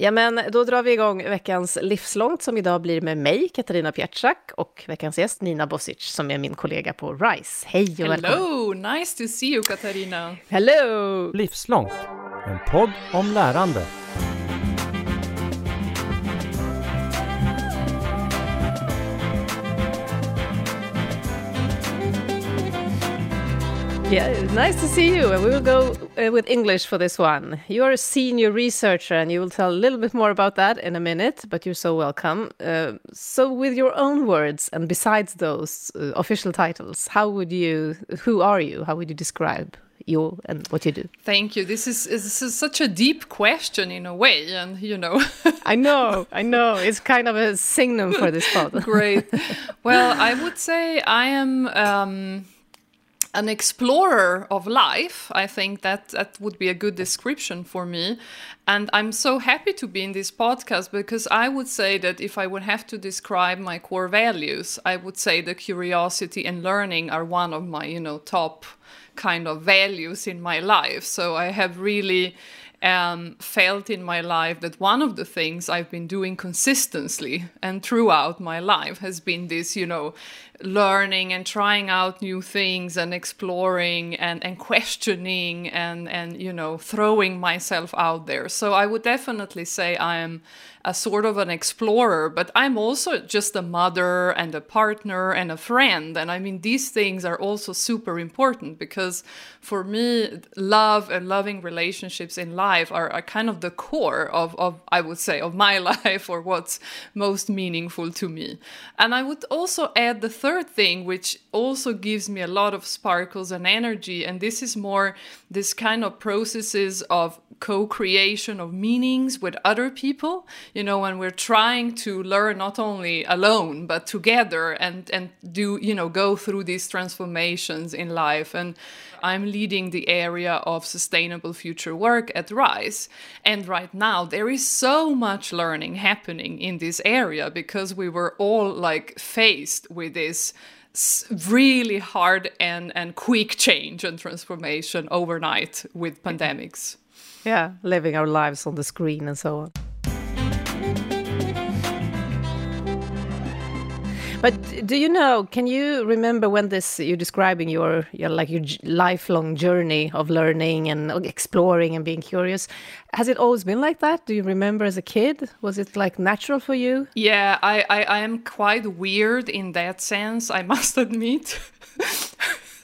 Ja, men då drar vi igång veckans Livslångt som idag blir med mig, Katarina Pietschak, och veckans gäst Nina Bosic som är min kollega på RISE. Hej och Hello, välkommen! nice to see you Katarina. Hello! Livslångt, en podd om lärande. Yeah, nice to see you. And we will go uh, with English for this one. You're a senior researcher, and you will tell a little bit more about that in a minute, but you're so welcome. Uh, so, with your own words, and besides those uh, official titles, how would you, who are you? How would you describe you and what you do? Thank you. This is, this is such a deep question in a way, and you know. I know, I know. It's kind of a signum for this pod. Great. Well, I would say I am. Um, an explorer of life. I think that that would be a good description for me. And I'm so happy to be in this podcast because I would say that if I would have to describe my core values, I would say the curiosity and learning are one of my, you know, top kind of values in my life. So I have really um, felt in my life that one of the things I've been doing consistently and throughout my life has been this, you know, learning and trying out new things and exploring and, and questioning and, and, you know, throwing myself out there. So I would definitely say I am a sort of an explorer, but I'm also just a mother and a partner and a friend. And I mean, these things are also super important because for me, love and loving relationships in life are, are kind of the core of, of, I would say, of my life or what's most meaningful to me. And I would also add the third thing, which also gives me a lot of sparkles and energy. And this is more this kind of processes of co creation of meanings with other people you know when we're trying to learn not only alone but together and and do you know go through these transformations in life and i'm leading the area of sustainable future work at rise. And right now there is so much learning happening in this area because we were all like faced with this really hard and and quick change and transformation overnight with mm-hmm. pandemics. Yeah living our lives on the screen and so on But do you know? Can you remember when this you're describing your your like your lifelong journey of learning and exploring and being curious? Has it always been like that? Do you remember as a kid? Was it like natural for you? Yeah, I I, I am quite weird in that sense. I must admit.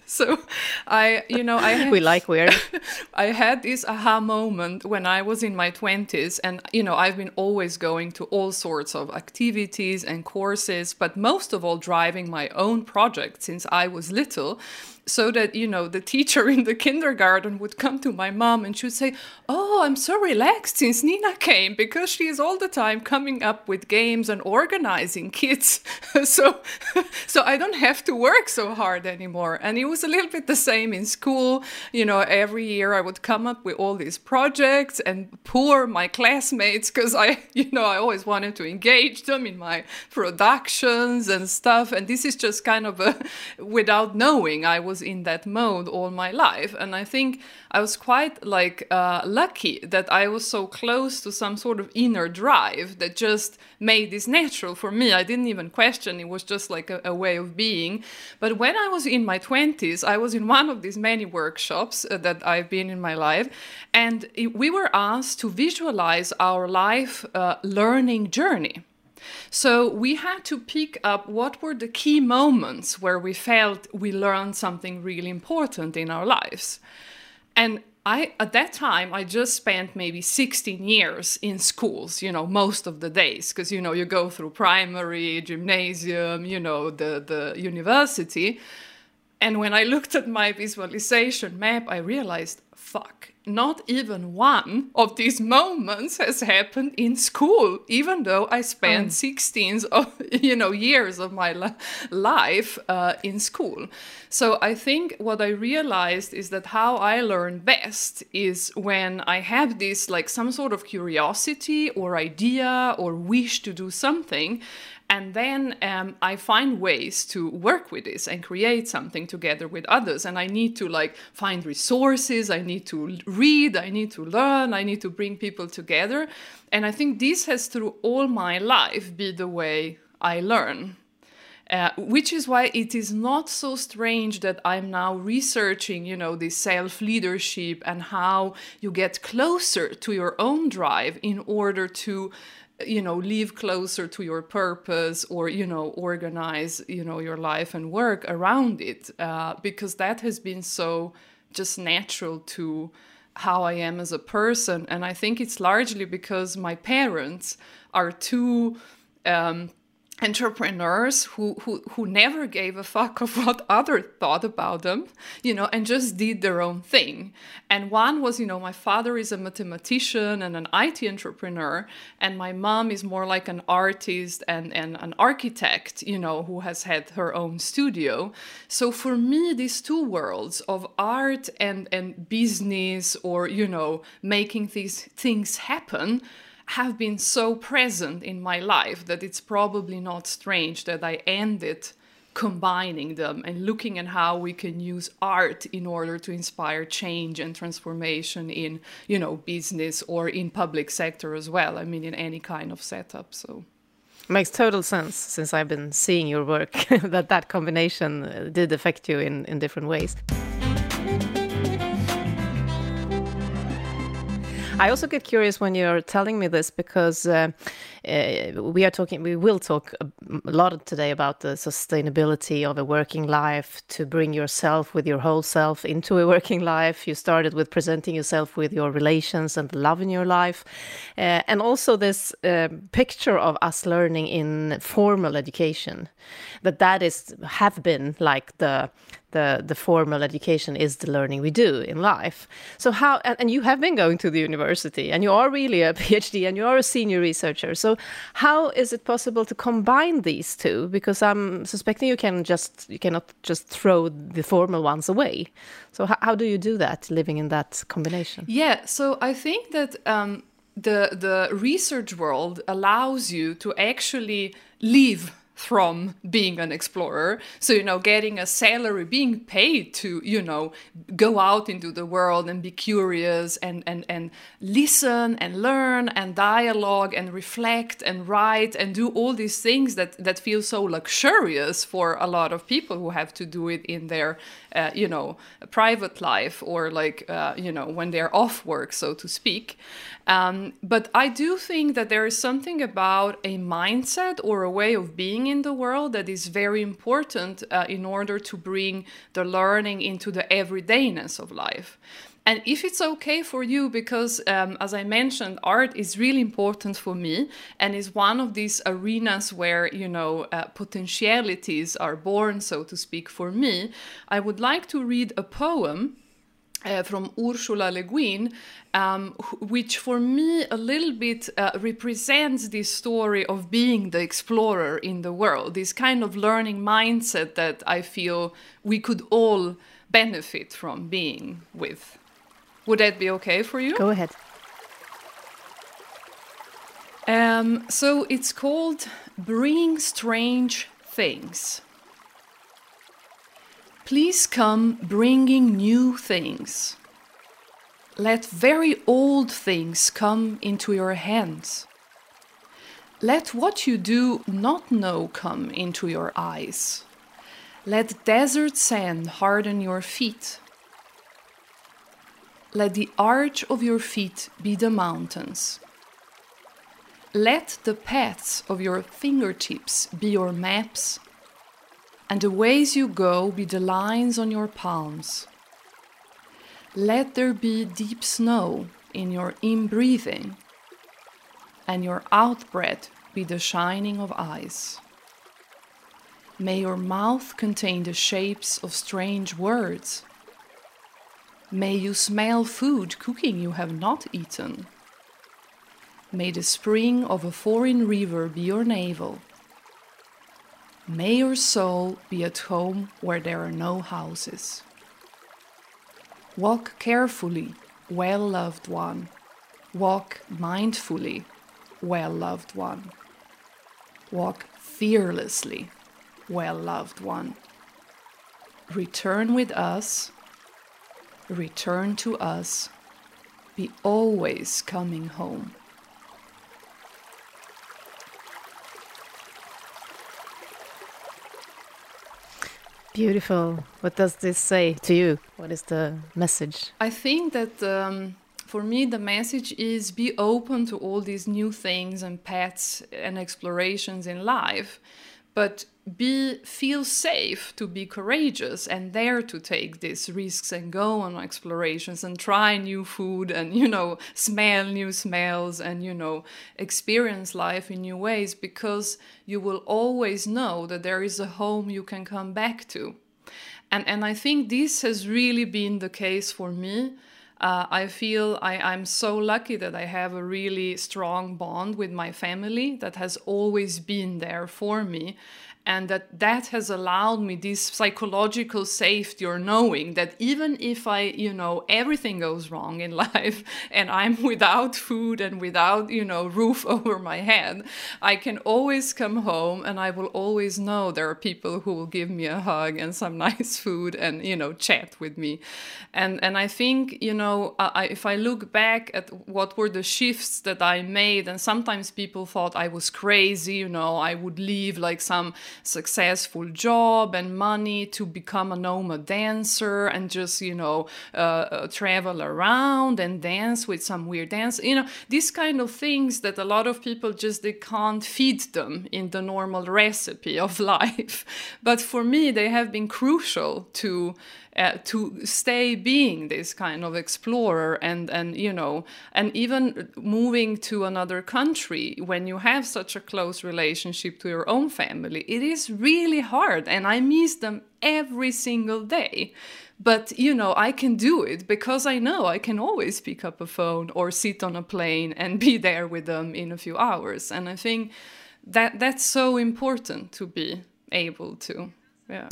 so I, you know, I had, we like weird. I had this aha moment when I was in my twenties, and you know, I've been always going to all sorts of activities and courses, but most of all, driving my own project since I was little so that you know the teacher in the kindergarten would come to my mom and she would say oh i'm so relaxed since nina came because she is all the time coming up with games and organizing kids. So so i don't have to work so hard anymore. And it was a little bit the same in school. You know every year i would come up with all these projects and pour my classmates because i you know i always wanted to engage them in my productions and stuff. And this is just kind of a without knowing i was was in that mode all my life. And i think i was quite like uh, lucky that i was so close to some sort of inner drive that just made this natural for me. I didn't even question. It was just like a, a way of being. But when i was in my 20s i was in one of these many workshops uh, that i've been in my life. And it, we were asked to visualize our life uh, learning journey so we had to pick up what were the key moments where we felt we learned something really important in our lives. And I at that time I just spent maybe 16 years in schools, you know, most of the days because you know you go through primary, gymnasium, you know, the the university. And when I looked at my visualization map, I realized, fuck, not even one of these moments has happened in school even though i spent oh. 16 of, you know years of my li- life uh, in school so i think what i realized is that how i learn best is when i have this like some sort of curiosity or idea or wish to do something And then um, I find ways to work with this and create something together with others. And I need to like find resources, I need to read, I need to learn, I need to bring people together. And I think this has through all my life be the way I learn. Uh, which is why it is not so strange that I'm now researching, you know, this self leadership and how you get closer to your own drive in order to you know live closer to your purpose or you know organize you know your life and work around it uh, because that has been so just natural to how i am as a person. And i think it's largely because my parents are two um, entrepreneurs who, who who never gave a fuck of what others thought about them you know and just did their own thing. And one was you know my father is a mathematician and an IT entrepreneur and my mom is more like an artist and, and an architect you know who has had her own studio. So for me these two worlds of art and and business or you know making these things happen have been so present in my life that it's probably not strange that I ended combining them and looking at how we can use art in order to inspire change and transformation in you know business or in public sector as well. I mean in any kind of setup so. Makes total sense since i've been seeing your work that that combination uh, did affect you in in different ways I also get curious when you're telling me this because uh, uh, we are talking, we will talk a lot today about the sustainability of a working life to bring yourself with your whole self into a working life. You started with presenting yourself with your relations and love in your life, uh, and also this uh, picture of us learning in formal education, that that is have been like the the the formal education is the learning we do in life. So how and, and, you have been going to the university and you are really a PhD and you are a senior researcher. So how is it possible to combine these two? Because I'm suspecting you can just you cannot just throw the formal ones away. So how, how do you do that, living in that combination? Yeah. So I think that. Um, the the research world allows you to actually live from being an explorer. So, you know, getting a salary, being paid to, you know, go out into the world and be curious and, and, and listen and learn and dialogue and reflect and write and do all these things that, that feel so luxurious for a lot of people who have to do it in their, uh, you know, private life or like, uh, you know, when they're off work, so to speak. Um, but I do think that there is something about a mindset or a way of being in the world that is very important uh, in order to bring the learning into the everydayness of life. And if it's okay for you, because um, as I mentioned, art is really important for me and is one of these arenas where, you know, uh, potentialities are born, so to speak, for me, I would like to read a poem uh, from Ursula Le Guin, um, which for me a little bit uh, represents this story of being the explorer in the world, this kind of learning mindset that I feel we could all benefit from being with. Would that be okay for you? Go ahead. Um, so it's called Bringing Strange Things. Please come bringing new things. Let very old things come into your hands. Let what you do not know come into your eyes. Let desert sand harden your feet. Let the arch of your feet be the mountains. Let the paths of your fingertips be your maps and the ways you go be the lines on your palms. Let there be deep snow in your in breathing, and your out breath be the shining of eyes. May your mouth contain the shapes of strange words. May you smell food cooking you have not eaten. May the spring of a foreign river be your navel May your soul be at home where there are no houses. Walk carefully, well loved one. Walk mindfully, well loved one. Walk fearlessly, well loved one. Return with us, return to us, be always coming home. Beautiful. What does this say to you? What is the message? I think that um, for me, the message is be open to all these new things and paths and explorations in life, but be feel safe to be courageous and dare to take these risks and go on explorations and try new food and you know smell new smells and you know experience life in new ways because you will always know that there is a home you can come back to. And and i think this has really been the case for me uh, I feel I, I'm so lucky that I have a really strong bond with my family that has always been there for me and that that has allowed me this psychological safety or knowing that even if i you know everything goes wrong in life and i'm without food and without you know roof over my head i can always come home and i will always know there are people who will give me a hug and some nice food and you know chat with me. And and i think you know I, if i look back at what were the shifts that i made and sometimes people thought i was crazy you know i would leave like some successful job and money to become a nomad dancer and just you know uh, uh, travel around and dance with some weird dance you know these kind of things that a lot of people just they can't feed them in the normal recipe of life. But for me they have been crucial to uh, to stay being this kind of explorer and and you know and even moving to another country when you have such a close relationship to your own family it is really hard and i miss them every single day. But you know i can do it because i know i can always pick up a phone or sit on a plane and be there with them in a few hours. And i think that that's so important to be able to yeah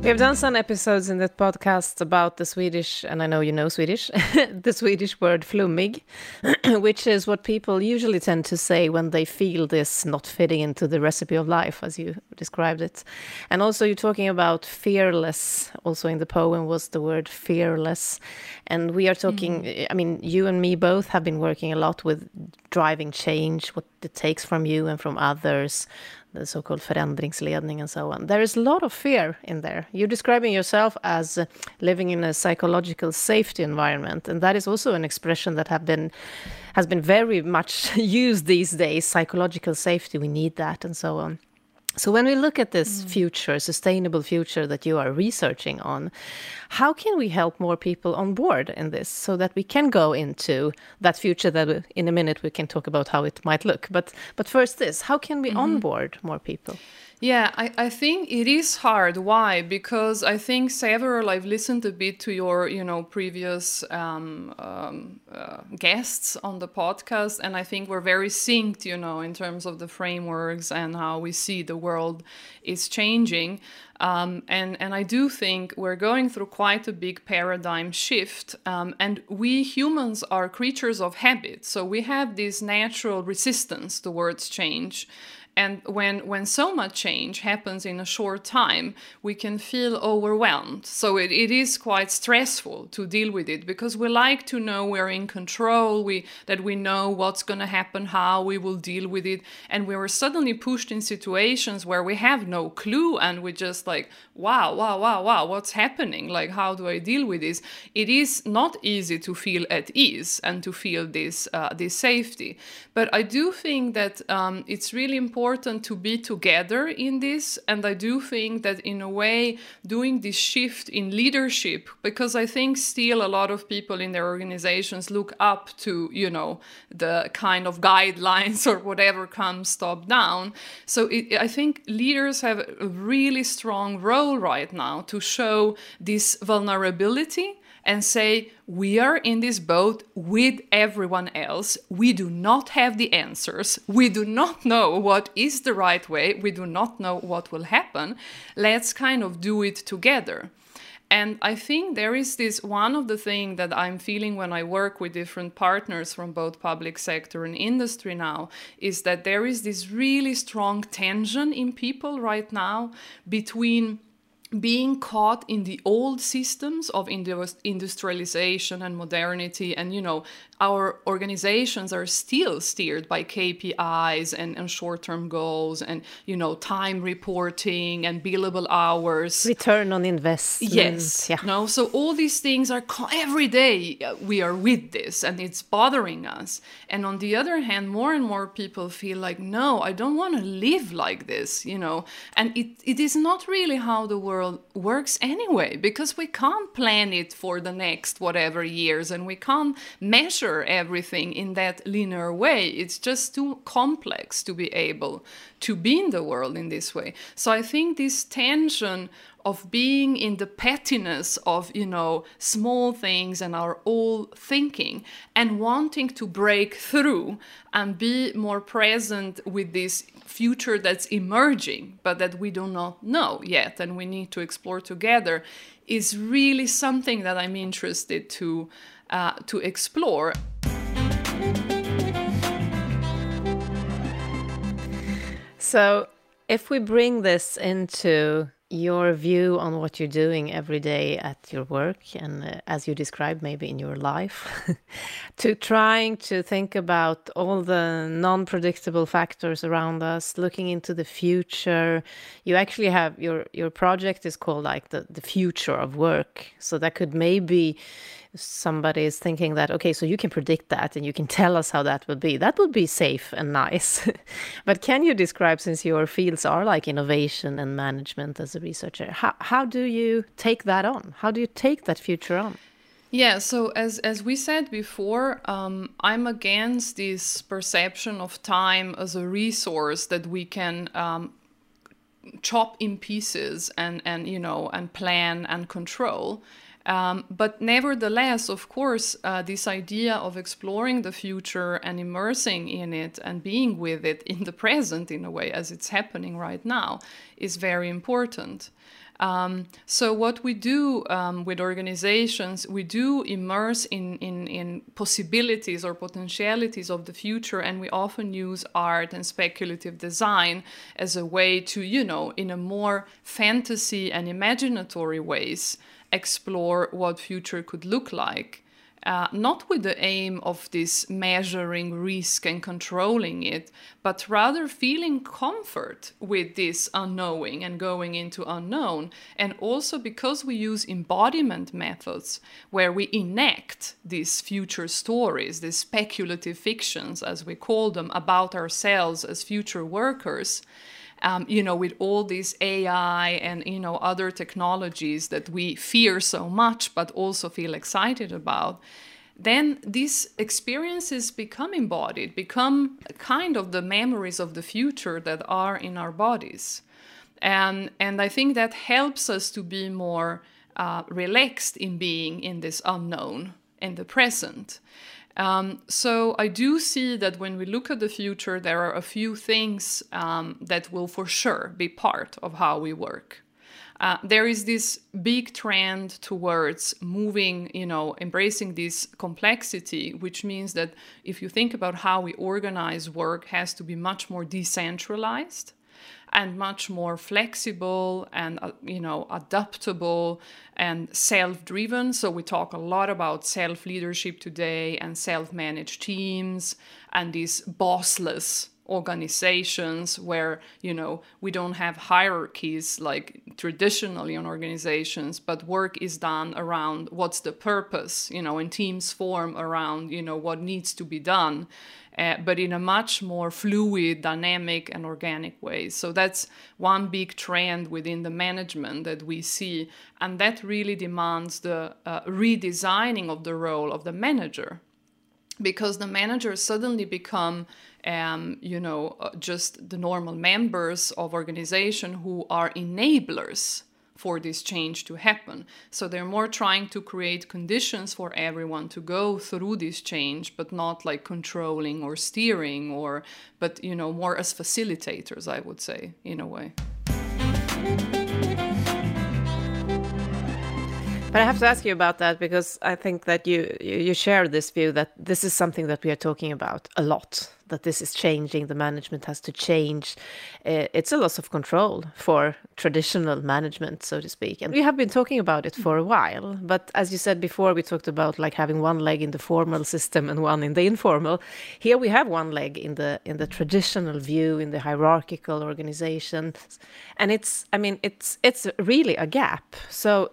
We have done some episodes in that podcast about the Swedish, and I know you know Swedish, the Swedish word flummig, which is what people usually tend to say when they feel this not fitting into the recipe of life, as you described it. And also, you're talking about fearless. Also, in the poem was the word fearless. And we are talking, mm. I mean, you and me both have been working a lot with driving change, what it takes from you and from others the so-called förändringsledning and so on. There is a lot of fear in there. You're describing yourself as living in a psychological safety environment, and that is also an expression that have been has been very much used these days. Psychological safety, we need that, and so on. So, when we look at this mm. future, sustainable future that you are researching on, how can we help more people on board in this so that we can go into that future that in a minute we can talk about how it might look? But, but first, this how can we mm -hmm. onboard more people? Yeah, I, I think it is hard. Why? Because I think several, I've listened a bit to your, you know, previous um, um, uh, guests on the podcast, and I think we're very synced, you know, in terms of the frameworks and how we see the world is changing. Um, and, and I do think we're going through quite a big paradigm shift. Um, and we humans are creatures of habit. So we have this natural resistance towards change and when when so much change happens in a short time we can feel overwhelmed. So it, it is quite stressful to deal with it because we like to know we're in control we that we know what's going to happen how we will deal with it. And we were suddenly pushed in situations where we have no clue and we just like wow wow wow wow what's happening? Like how do i deal with this? It is not easy to feel at ease and to feel this uh, this safety. But i do think that um, it's really important important to be together in this. And I do think that, in a way, doing this shift in leadership, because I think still a lot of people in their organizations look up to, you know, the kind of guidelines or whatever comes top down. So it, I think leaders have a really strong role right now to show this vulnerability and say, We are in this boat with everyone else. We do not have the answers. We do not know what is the right way. We do not know what will happen. Let's kind of do it together. And I think there is this one of the things that I'm feeling when I work with different partners from both public sector and industry now is that there is this really strong tension in people right now between being caught in the old systems of industrialization and modernity. And you know our organizations are still steered by KPIs and, and short-term goals and you know time reporting and billable hours. Return on investment. Yes. Yeah. No so all these things are every day uh, we are with this and it's bothering us. And on the other hand more and more people feel like no I don't want to live like this you know? And it, it is not really how the world works anyway because we can't plan it for the next whatever years and we can't measure everything in that linear way. It's just too complex to be able to be in the world in this way. So I think this tension of being in the pettiness of you know small things and our old thinking and wanting to break through and be more present with this future that's emerging but that we do not know yet and we need to explore together is really something that i'm interested to uh, to explore. So, if we bring this into your view on what you're doing every day at your work and uh, as you described maybe in your life to trying to think about all the non-predictable factors around us looking into the future. You actually have your your project is called like the the future of work. So that could maybe somebody is thinking that okay so you can predict that and you can tell us how that would be that would be safe and nice. But can you describe since your fields are like innovation and management as a researcher how, how do you take that on? How do you take that future on? Yeah, so as as we said before, um, I'm against this perception of time as a resource that we can um, chop in pieces and and you know and plan and control. Um, but nevertheless, of course, uh, this idea of exploring the future and immersing in it and being with it in the present, in a way, as it's happening right now, is very important. Um, so what we do um, with organizations, we do immerse in, in, in possibilities or potentialities of the future, and we often use art and speculative design as a way to, you know, in a more fantasy and imaginatory ways, explore what future could look like. Uh, not with the aim of this measuring risk and controlling it, but rather feeling comfort with this unknowing and going into unknown. And also because we use embodiment methods where we enact these future stories, these speculative fictions, as we call them, about ourselves as future workers um, you know, with all these AI and, you know, other technologies that we fear so much, but also feel excited about, then these experiences become embodied, become kind of the memories of the future that are in our bodies. And, and I think that helps us to be more uh, relaxed in being in this unknown in the present. Um, so I do see that when we look at the future, there are a few things um, that will for sure be part of how we work. Uh, there is this big trend towards moving, you know, embracing this complexity, which means that if you think about how we organize work, has to be much more decentralized and much more flexible and uh, you know adaptable and self-driven. So we talk a lot about self-leadership today and self-managed teams and these bossless organizations where you know we don't have hierarchies like traditionally in organizations but work is done around what's the purpose you know and teams form around you know what needs to be done uh, but in a much more fluid, dynamic, and organic way. So that's one big trend within the management that we see, and that really demands the uh, redesigning of the role of the manager, because the managers suddenly become um, you know, uh, just the normal members of organization who are enablers for this change to happen. So they're more trying to create conditions for everyone to go through this change, but not like controlling or steering or, but, you know, more as facilitators, I would say, in a way. But I have to ask you about that because I think that you you share this view that this is something that we are talking about a lot. That this is changing. The management has to change. Uh, it's a loss of control for traditional management, so to speak. And we have been talking about it for a while. But as you said before, we talked about like having one leg in the formal system and one in the informal. Here we have one leg in the in the traditional view, in the hierarchical organization, and it's. I mean, it's it's really a gap. So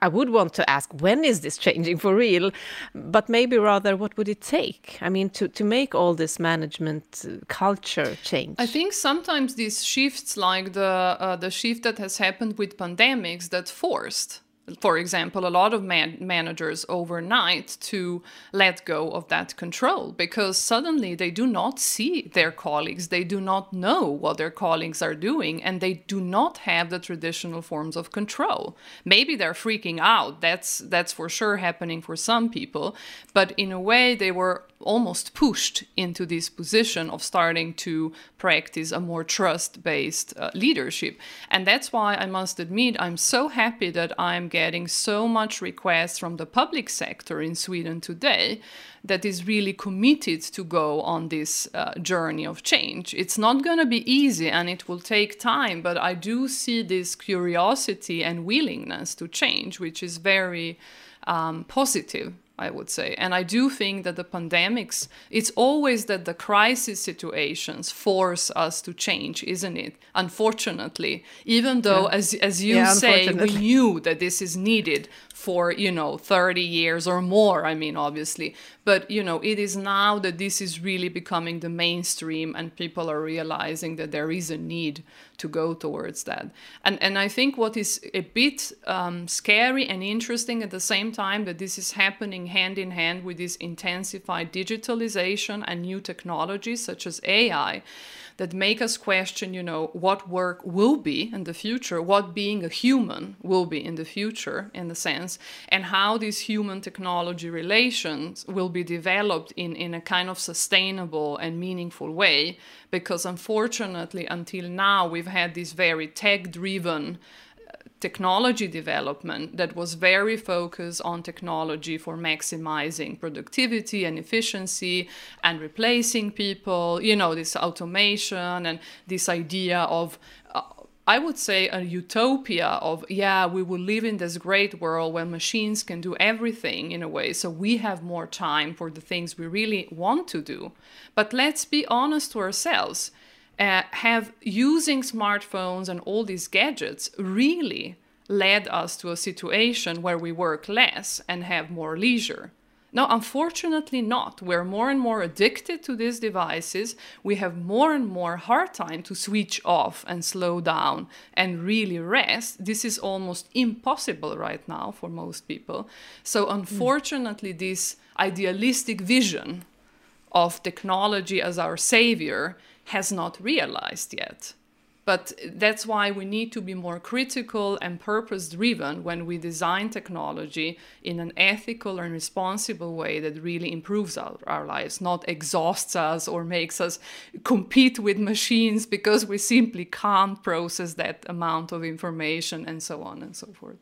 I would want to ask when is this changing for real, but maybe rather what would it take? I mean, to, to make all this management uh, culture change. I think sometimes these shifts, like the uh, the shift that has happened with pandemics, that forced for example, a lot of man- managers overnight to let go of that control because suddenly they do not see their colleagues, they do not know what their colleagues are doing, and they do not have the traditional forms of control. Maybe they're freaking out. That's that's for sure happening for some people, but in a way they were almost pushed into this position of starting to practice a more trust based uh, leadership. And that's why I must admit, I'm so happy that I'm getting so much requests from the public sector in Sweden today that is really committed to go on this uh, journey of change. It's not going to be easy and it will take time, but I do see this curiosity and willingness to change, which is very um, positive. I would say. And I do think that the pandemics, it's always that the crisis situations force us to change, isn't it? Unfortunately, even though, yeah. as, as you yeah, say, we knew that this is needed for, you know, 30 years or more, I mean, obviously. But, you know, it is now that this is really becoming the mainstream and people are realizing that there is a need to go towards that. And, and I think what is a bit um, scary and interesting at the same time that this is happening hand in hand with this intensified digitalization and new technologies such as AI that make us question, you know, what work will be in the future, what being a human will be in the future, in the sense, and how these human technology relations will be developed in, in a kind of sustainable and meaningful way. Because unfortunately, until now, we've had this very tech driven technology development that was very focused on technology for maximizing productivity and efficiency and replacing people, you know, this automation and this idea of uh, I would say a utopia of, yeah, we will live in this great world where machines can do everything in a way, so we have more time for the things we really want to do. But let's be honest to ourselves uh, have using smartphones and all these gadgets really led us to a situation where we work less and have more leisure. Now, unfortunately, not. We're more and more addicted to these devices. We have more and more hard time to switch off and slow down and really rest. This is almost impossible right now for most people. So, unfortunately, mm. this idealistic vision of technology as our savior has not realized yet. But that's why we need to be more critical and purpose driven when we design technology in an ethical and responsible way that really improves our, our, lives, not exhausts us or makes us compete with machines because we simply can't process that amount of information and so on and so forth.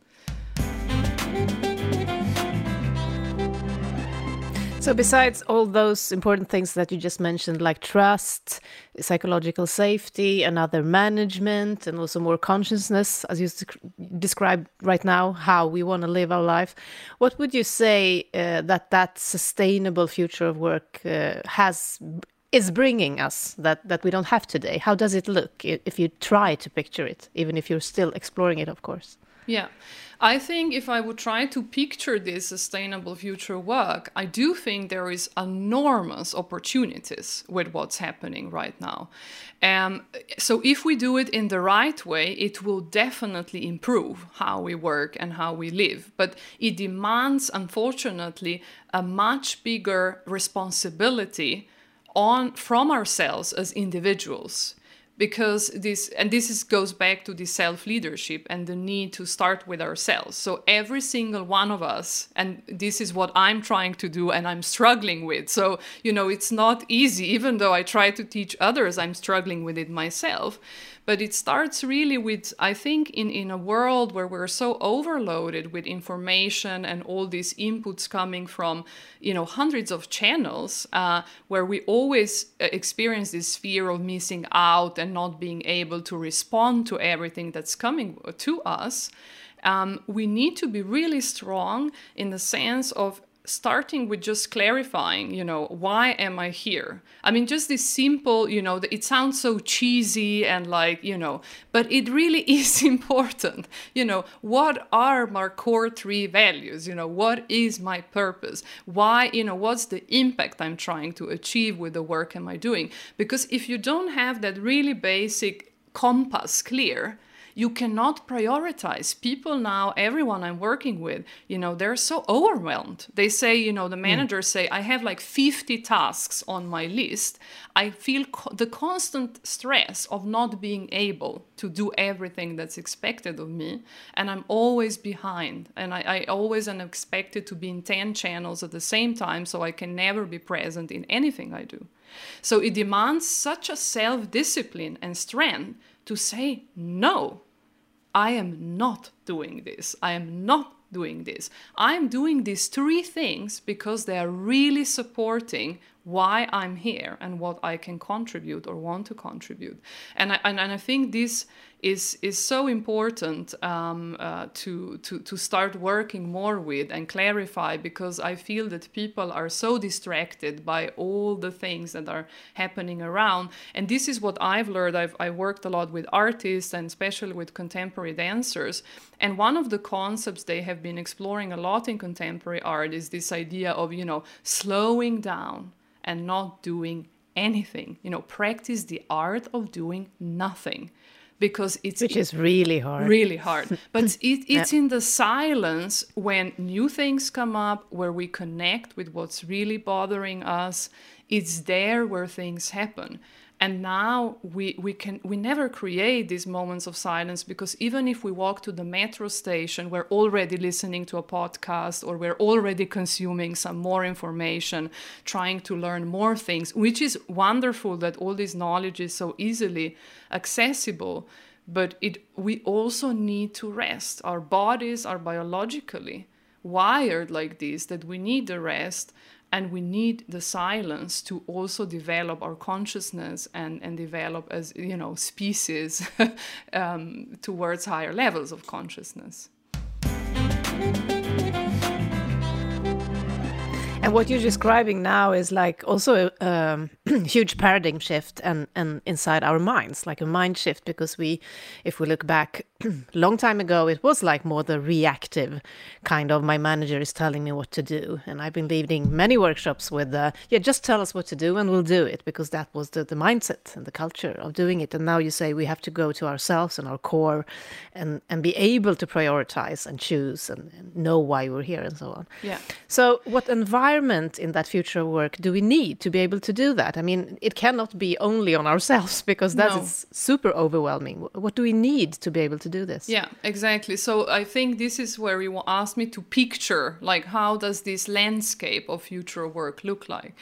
So, besides all those important things that you just mentioned, like trust, psychological safety, and other management, and also more consciousness, as you described right now, how we want to live our life, what would you say uh, that that sustainable future of work uh, has is bringing us that that we don't have today? How does it look if you try to picture it, even if you're still exploring it, of course? Yeah. I think if I would try to picture this sustainable future work, I do think there is enormous opportunities with what's happening right now. Um, so if we do it in the right way, it will definitely improve how we work and how we live. But it demands, unfortunately, a much bigger responsibility on from ourselves as individuals because this and this is, goes back to the self leadership and the need to start with ourselves. So every single one of us and this is what i'm trying to do and i'm struggling with. So you know it's not easy. Even though i try to teach others i'm struggling with it myself. But it starts really with i think in, in a world where we're so overloaded with information and all these inputs coming from you know hundreds of channels uh, where we always uh, experience this fear of missing out and not being able to respond to everything that's coming to us um, we need to be really strong in the sense of starting with just clarifying, you know, why am I here? I mean, just this simple, you know, it sounds so cheesy and like, you know, but it really is important. You know, what are my core three values? You know, what is my purpose? Why, you know, what's the impact I'm trying to achieve with the work am I doing? Because if you don't have that really basic compass clear, you cannot prioritize people now everyone i'm working with you know they're so overwhelmed they say you know the hmm. managers mm. say i have like 50 tasks on my list i feel co- the constant stress of not being able to do everything that's expected of me and i'm always behind and i, I always am expected to be in 10 channels at the same time so i can never be present in anything i do so it demands such a self discipline and strength to say, no, I am not doing this. I am not doing this. I'm doing these three things because they are really supporting why I'm here and what I can contribute or want to contribute. And I, and, and I think this is is so important um, uh, to, to to start working more with and clarify because I feel that people are so distracted by all the things that are happening around. And this is what I've learned. I've I worked a lot with artists and especially with contemporary dancers. And one of the concepts they have been exploring a lot in contemporary art is this idea of you know slowing down and not doing anything. You know, practice the art of doing nothing because it's which is really hard really hard but it, it's yeah. in the silence when new things come up where we connect with what's really bothering us it's there where things happen and now we, we can we never create these moments of silence because even if we walk to the metro station we're already listening to a podcast or we're already consuming some more information trying to learn more things which is wonderful that all this knowledge is so easily accessible but it we also need to rest. Our bodies are biologically wired like this that we need the rest and we need the silence to also develop our consciousness and, and develop as you know species um, towards higher levels of consciousness and what you're describing now is like also a um, huge paradigm shift and and inside our minds like a mind shift because we if we look back long time ago it was like more the reactive kind of my manager is telling me what to do. And i've been leading many workshops with uh, yeah just tell us what to do and we'll do it because that was the, the mindset and the culture of doing it. And now you say we have to go to ourselves and our core and and be able to prioritize and choose and, and know why we're here and so on. Yeah. So what environment in that future work do we need to be able to do that? I mean it cannot be only on ourselves because that no. is super overwhelming. What do we need to be able to do this? Yeah exactly. So i think this is where you asked me to picture like how does this landscape of future work look like?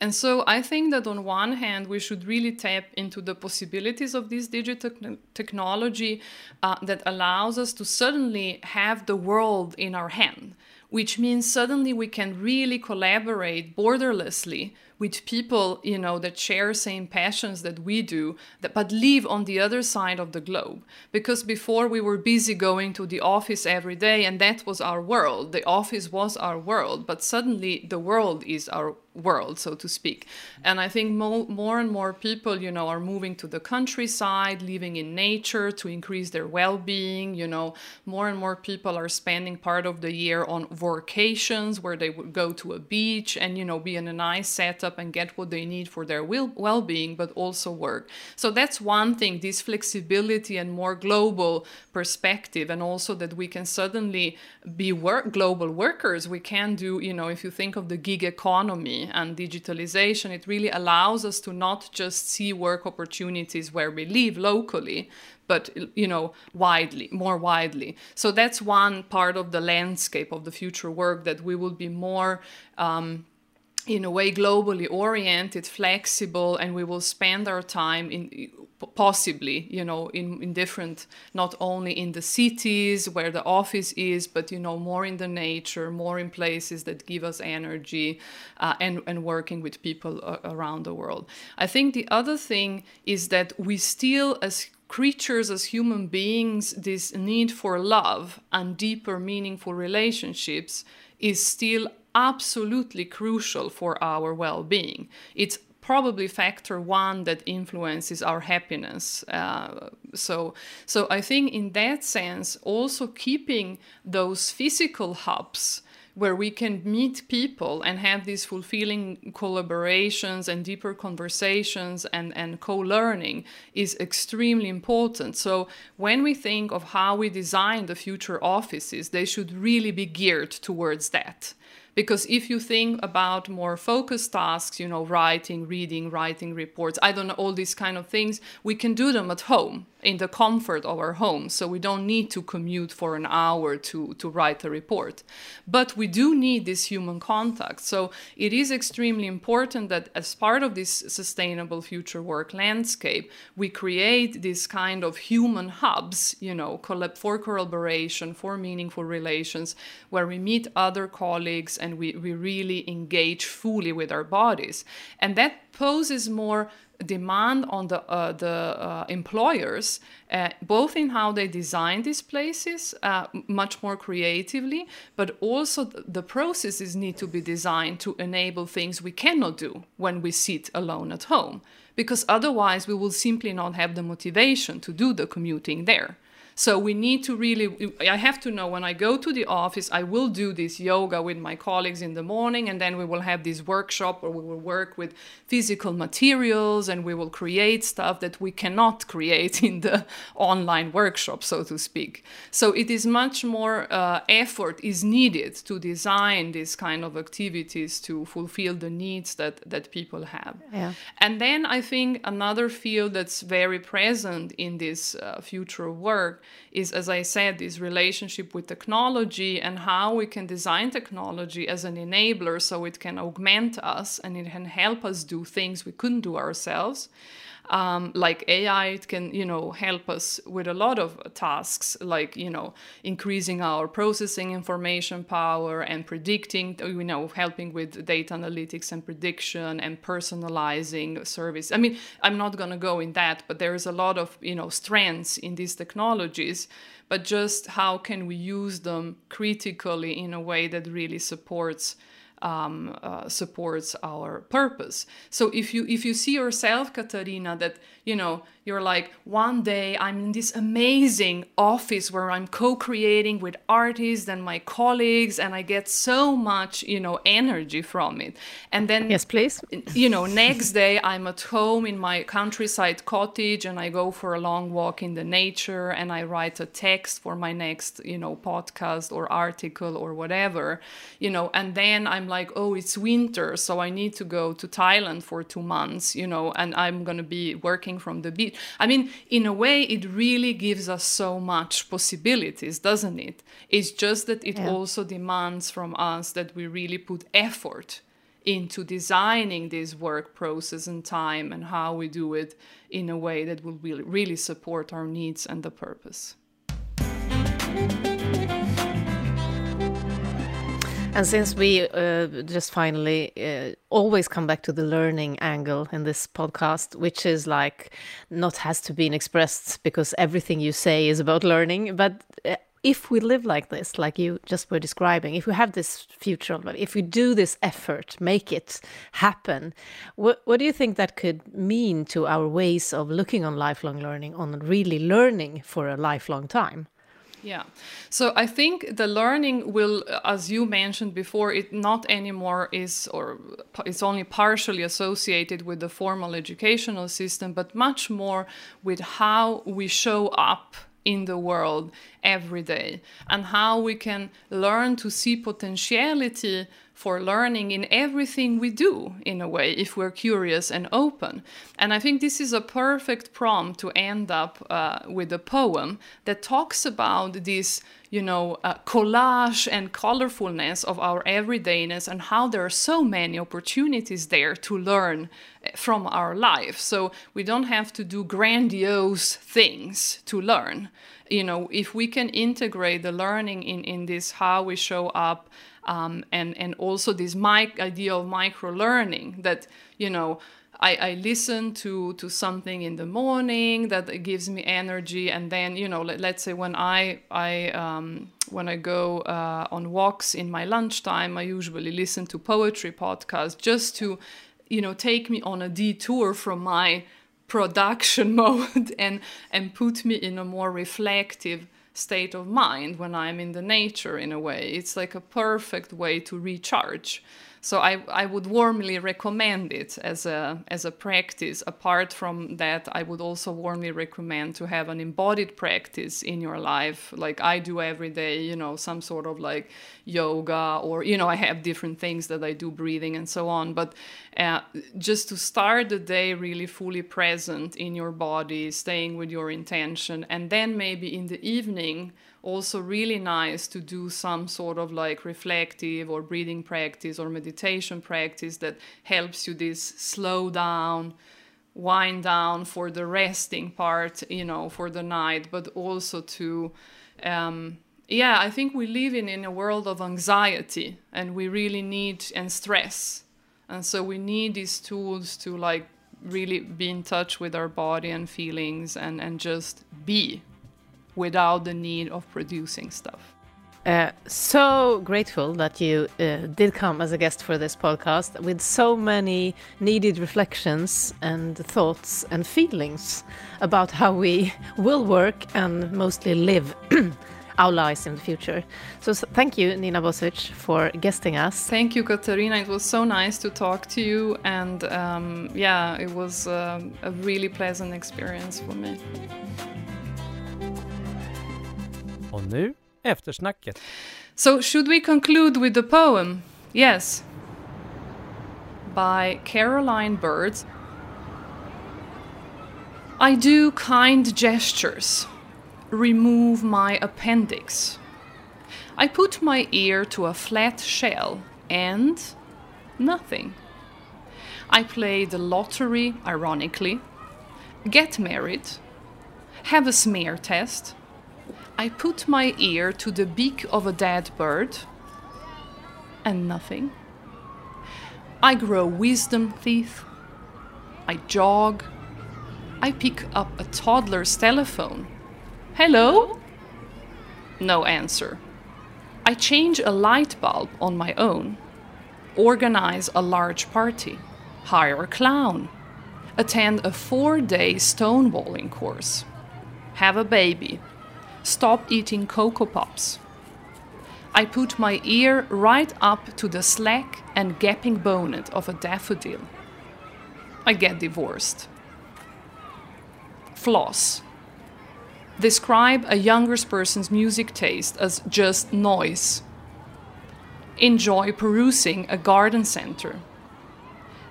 And so I think that on one hand, we should really tap into the possibilities of this digital technology uh, that allows us to suddenly have the world in our hand, which means suddenly we can really collaborate borderlessly with people you know that share same passions that we do that, but live on the other side of the globe because before we were busy going to the office every day and that was our world the office was our world but suddenly the world is our world, so to speak. And I think mo- more and more people, you know, are moving to the countryside, living in nature to increase their well-being. You know, more and more people are spending part of the year on vacations where they would go to a beach and you know be in a nice setup and get what they need for their well-being, but also work. So that's one thing: this flexibility and more global perspective, and also that we can suddenly be work global workers. We can do, you know, if you think of the gig economy and digitalization, it really allows us to not just see work opportunities where we live locally, but you know widely more widely so that's one part of the landscape of the future work that we will be more um, in a way globally oriented flexible and we will spend our time in possibly you know in, in different not only in the cities where the office is but you know more in the nature more in places that give us energy uh, and and working with people uh, around the world. I think the other thing is that we still as creatures as human beings this need for love and deeper meaningful relationships is still absolutely crucial for our well-being it's probably factor one that influences our happiness. Uh, so, so I think in that sense, also keeping those physical hubs where we can meet people and have these fulfilling collaborations and deeper conversations and, and co-learning is extremely important. So when we think of how we design the future offices, they should really be geared towards that. Because if you think about more focused tasks, you know, writing, reading, writing reports, I don't know, all these kind of things, we can do them at home in the comfort of our home. So we don't need to commute for an hour to, to write a report. But we do need this human contact. So it is extremely important that as part of this sustainable future work landscape, we create this kind of human hubs, you know, for collaboration, for meaningful relations, where we meet other colleagues and we, we really engage fully with our bodies. And that poses more demand on the uh, the uh, employers, uh, both in how they design these places uh, much more creatively, but also the processes need to be designed to enable things we cannot do when we sit alone at home, because otherwise we will simply not have the motivation to do the commuting there. So we need to really, I have to know when I go to the office, I will do this yoga with my colleagues in the morning, and then we will have this workshop where we will work with physical materials and we will create stuff that we cannot create in the online workshop, so to speak. So it is much more uh, effort is needed to design these kind of activities to fulfill the needs that, that people have. Yeah. And then I think another field that's very present in this uh, future work is, as I said, this relationship with technology and how we can design technology as an enabler so it can augment us and it can help us do things we couldn't do ourselves um, like AI, it can you know help us with a lot of tasks, like you know increasing our processing information power and predicting, you know, helping with data analytics and prediction and personalizing service. I mean, I'm not going to go in that, but there is a lot of you know strengths in these technologies. But just how can we use them critically in a way that really supports um, uh, supports our purpose. So if you if you see yourself, Katarina, that you know you're like one day i'm in this amazing office where i'm co-creating with artists and my colleagues and i get so much you know energy from it. And then yes please. you know next day i'm at home in my countryside cottage and i go for a long walk in the nature and i write a text for my next you know podcast or article or whatever you know. And then i'm like oh it's winter so i need to go to thailand for two months you know and i'm going to be working from the beach I mean, in a way, it really gives us so much possibilities, doesn't it? It's just that it yeah. also demands from us that we really put effort into designing this work process and time and how we do it in a way that will really support our needs and the purpose. And since we uh, just finally uh, always come back to the learning angle in this podcast, which is like not has to be expressed because everything you say is about learning, but uh, if we live like this, like you just were describing, if we have this future, if we do this effort, make it happen, what, what do you think that could mean to our ways of looking on lifelong learning, on really learning for a lifelong time? Yeah. So I think the learning will, uh, as you mentioned before, it not anymore is, or it's only partially associated with the formal educational system, but much more with how we show up in the world every day and how we can learn to see potentiality for learning in everything we do in a way if we're curious and open. And i think this is a perfect prompt to end up uh, with a poem that talks about this you know uh, collage and colorfulness of our everydayness and how there are so many opportunities there to learn eh, from our life. So we don't have to do grandiose things to learn. You know if we can integrate the learning in in this how we show up um, and and also this idea of micro learning that you know I, I listen to to something in the morning that gives me energy. And then you know let, us say when I I um, when I go uh, on walks in my lunchtime I usually listen to poetry podcasts just to you know take me on a detour from my production mode and and put me in a more reflective state of mind when I'm in the nature in a way. It's like a perfect way to recharge. So I, I would warmly recommend it as a as a practice. Apart from that, I would also warmly recommend to have an embodied practice in your life, like I do every day. You know, some sort of like yoga, or you know, I have different things that I do, breathing and so on. But uh, just to start the day really fully present in your body, staying with your intention, and then maybe in the evening also really nice to do some sort of like reflective or breathing practice or meditation practice that helps you this slow down wind down for the resting part you know for the night but also to um, yeah i think we live in in a world of anxiety and we really need and stress. And so we need these tools to like really be in touch with our body and feelings and and just be without the need of producing stuff. Uh, so grateful that you uh, did come as a guest for this podcast with so many needed reflections and thoughts and feelings about how we will work and mostly live our lives in the future. So, so thank you, Nina Bozic, for guesting us. Thank you, Katarina. It was so nice to talk to you, and um, yeah, it was uh, a really pleasant experience for me. Och nu eftersnacket. So should we conclude with the poem? Yes. By Caroline Bird. I do kind gestures. Remove my appendix. I put my ear to a flat shell and nothing. I play the lottery, ironically, get married, have a smear test, I put my ear to the beak of a dead bird, and nothing. I grow wisdom teeth. I jog. I pick up a toddler's telephone. Hello? No answer. I change a light bulb on my own. Organize a large party. Hire a clown. Attend a four day stonewalling course. Have a baby stop eating Cocoa Pops. I put my ear right up to the slack and gaping bonnet of a daffodil. I get divorced. Floss. Describe a younger person's music taste as just noise. Enjoy perusing a garden center.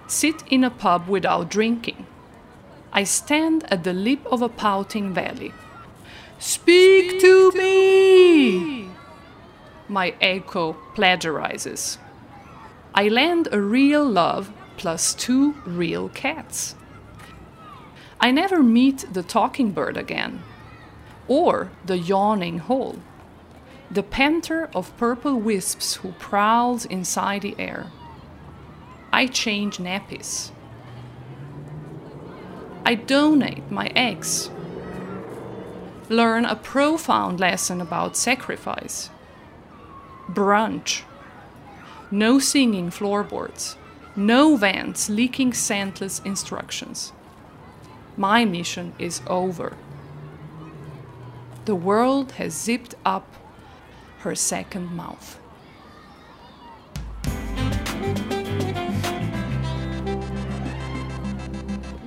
Sit in a pub without drinking. I stand at the lip of a pouting valley. Speak to me! My echo plagiarizes. I land a real love plus two real cats. I never meet the talking bird again, or the yawning hole, the panther of purple wisps who prowls inside the air. I change nappies. I donate my eggs learn a profound lesson about sacrifice. Brunch. No singing floorboards. No vents leaking scentless instructions. My mission is over. The world has zipped up her second mouth.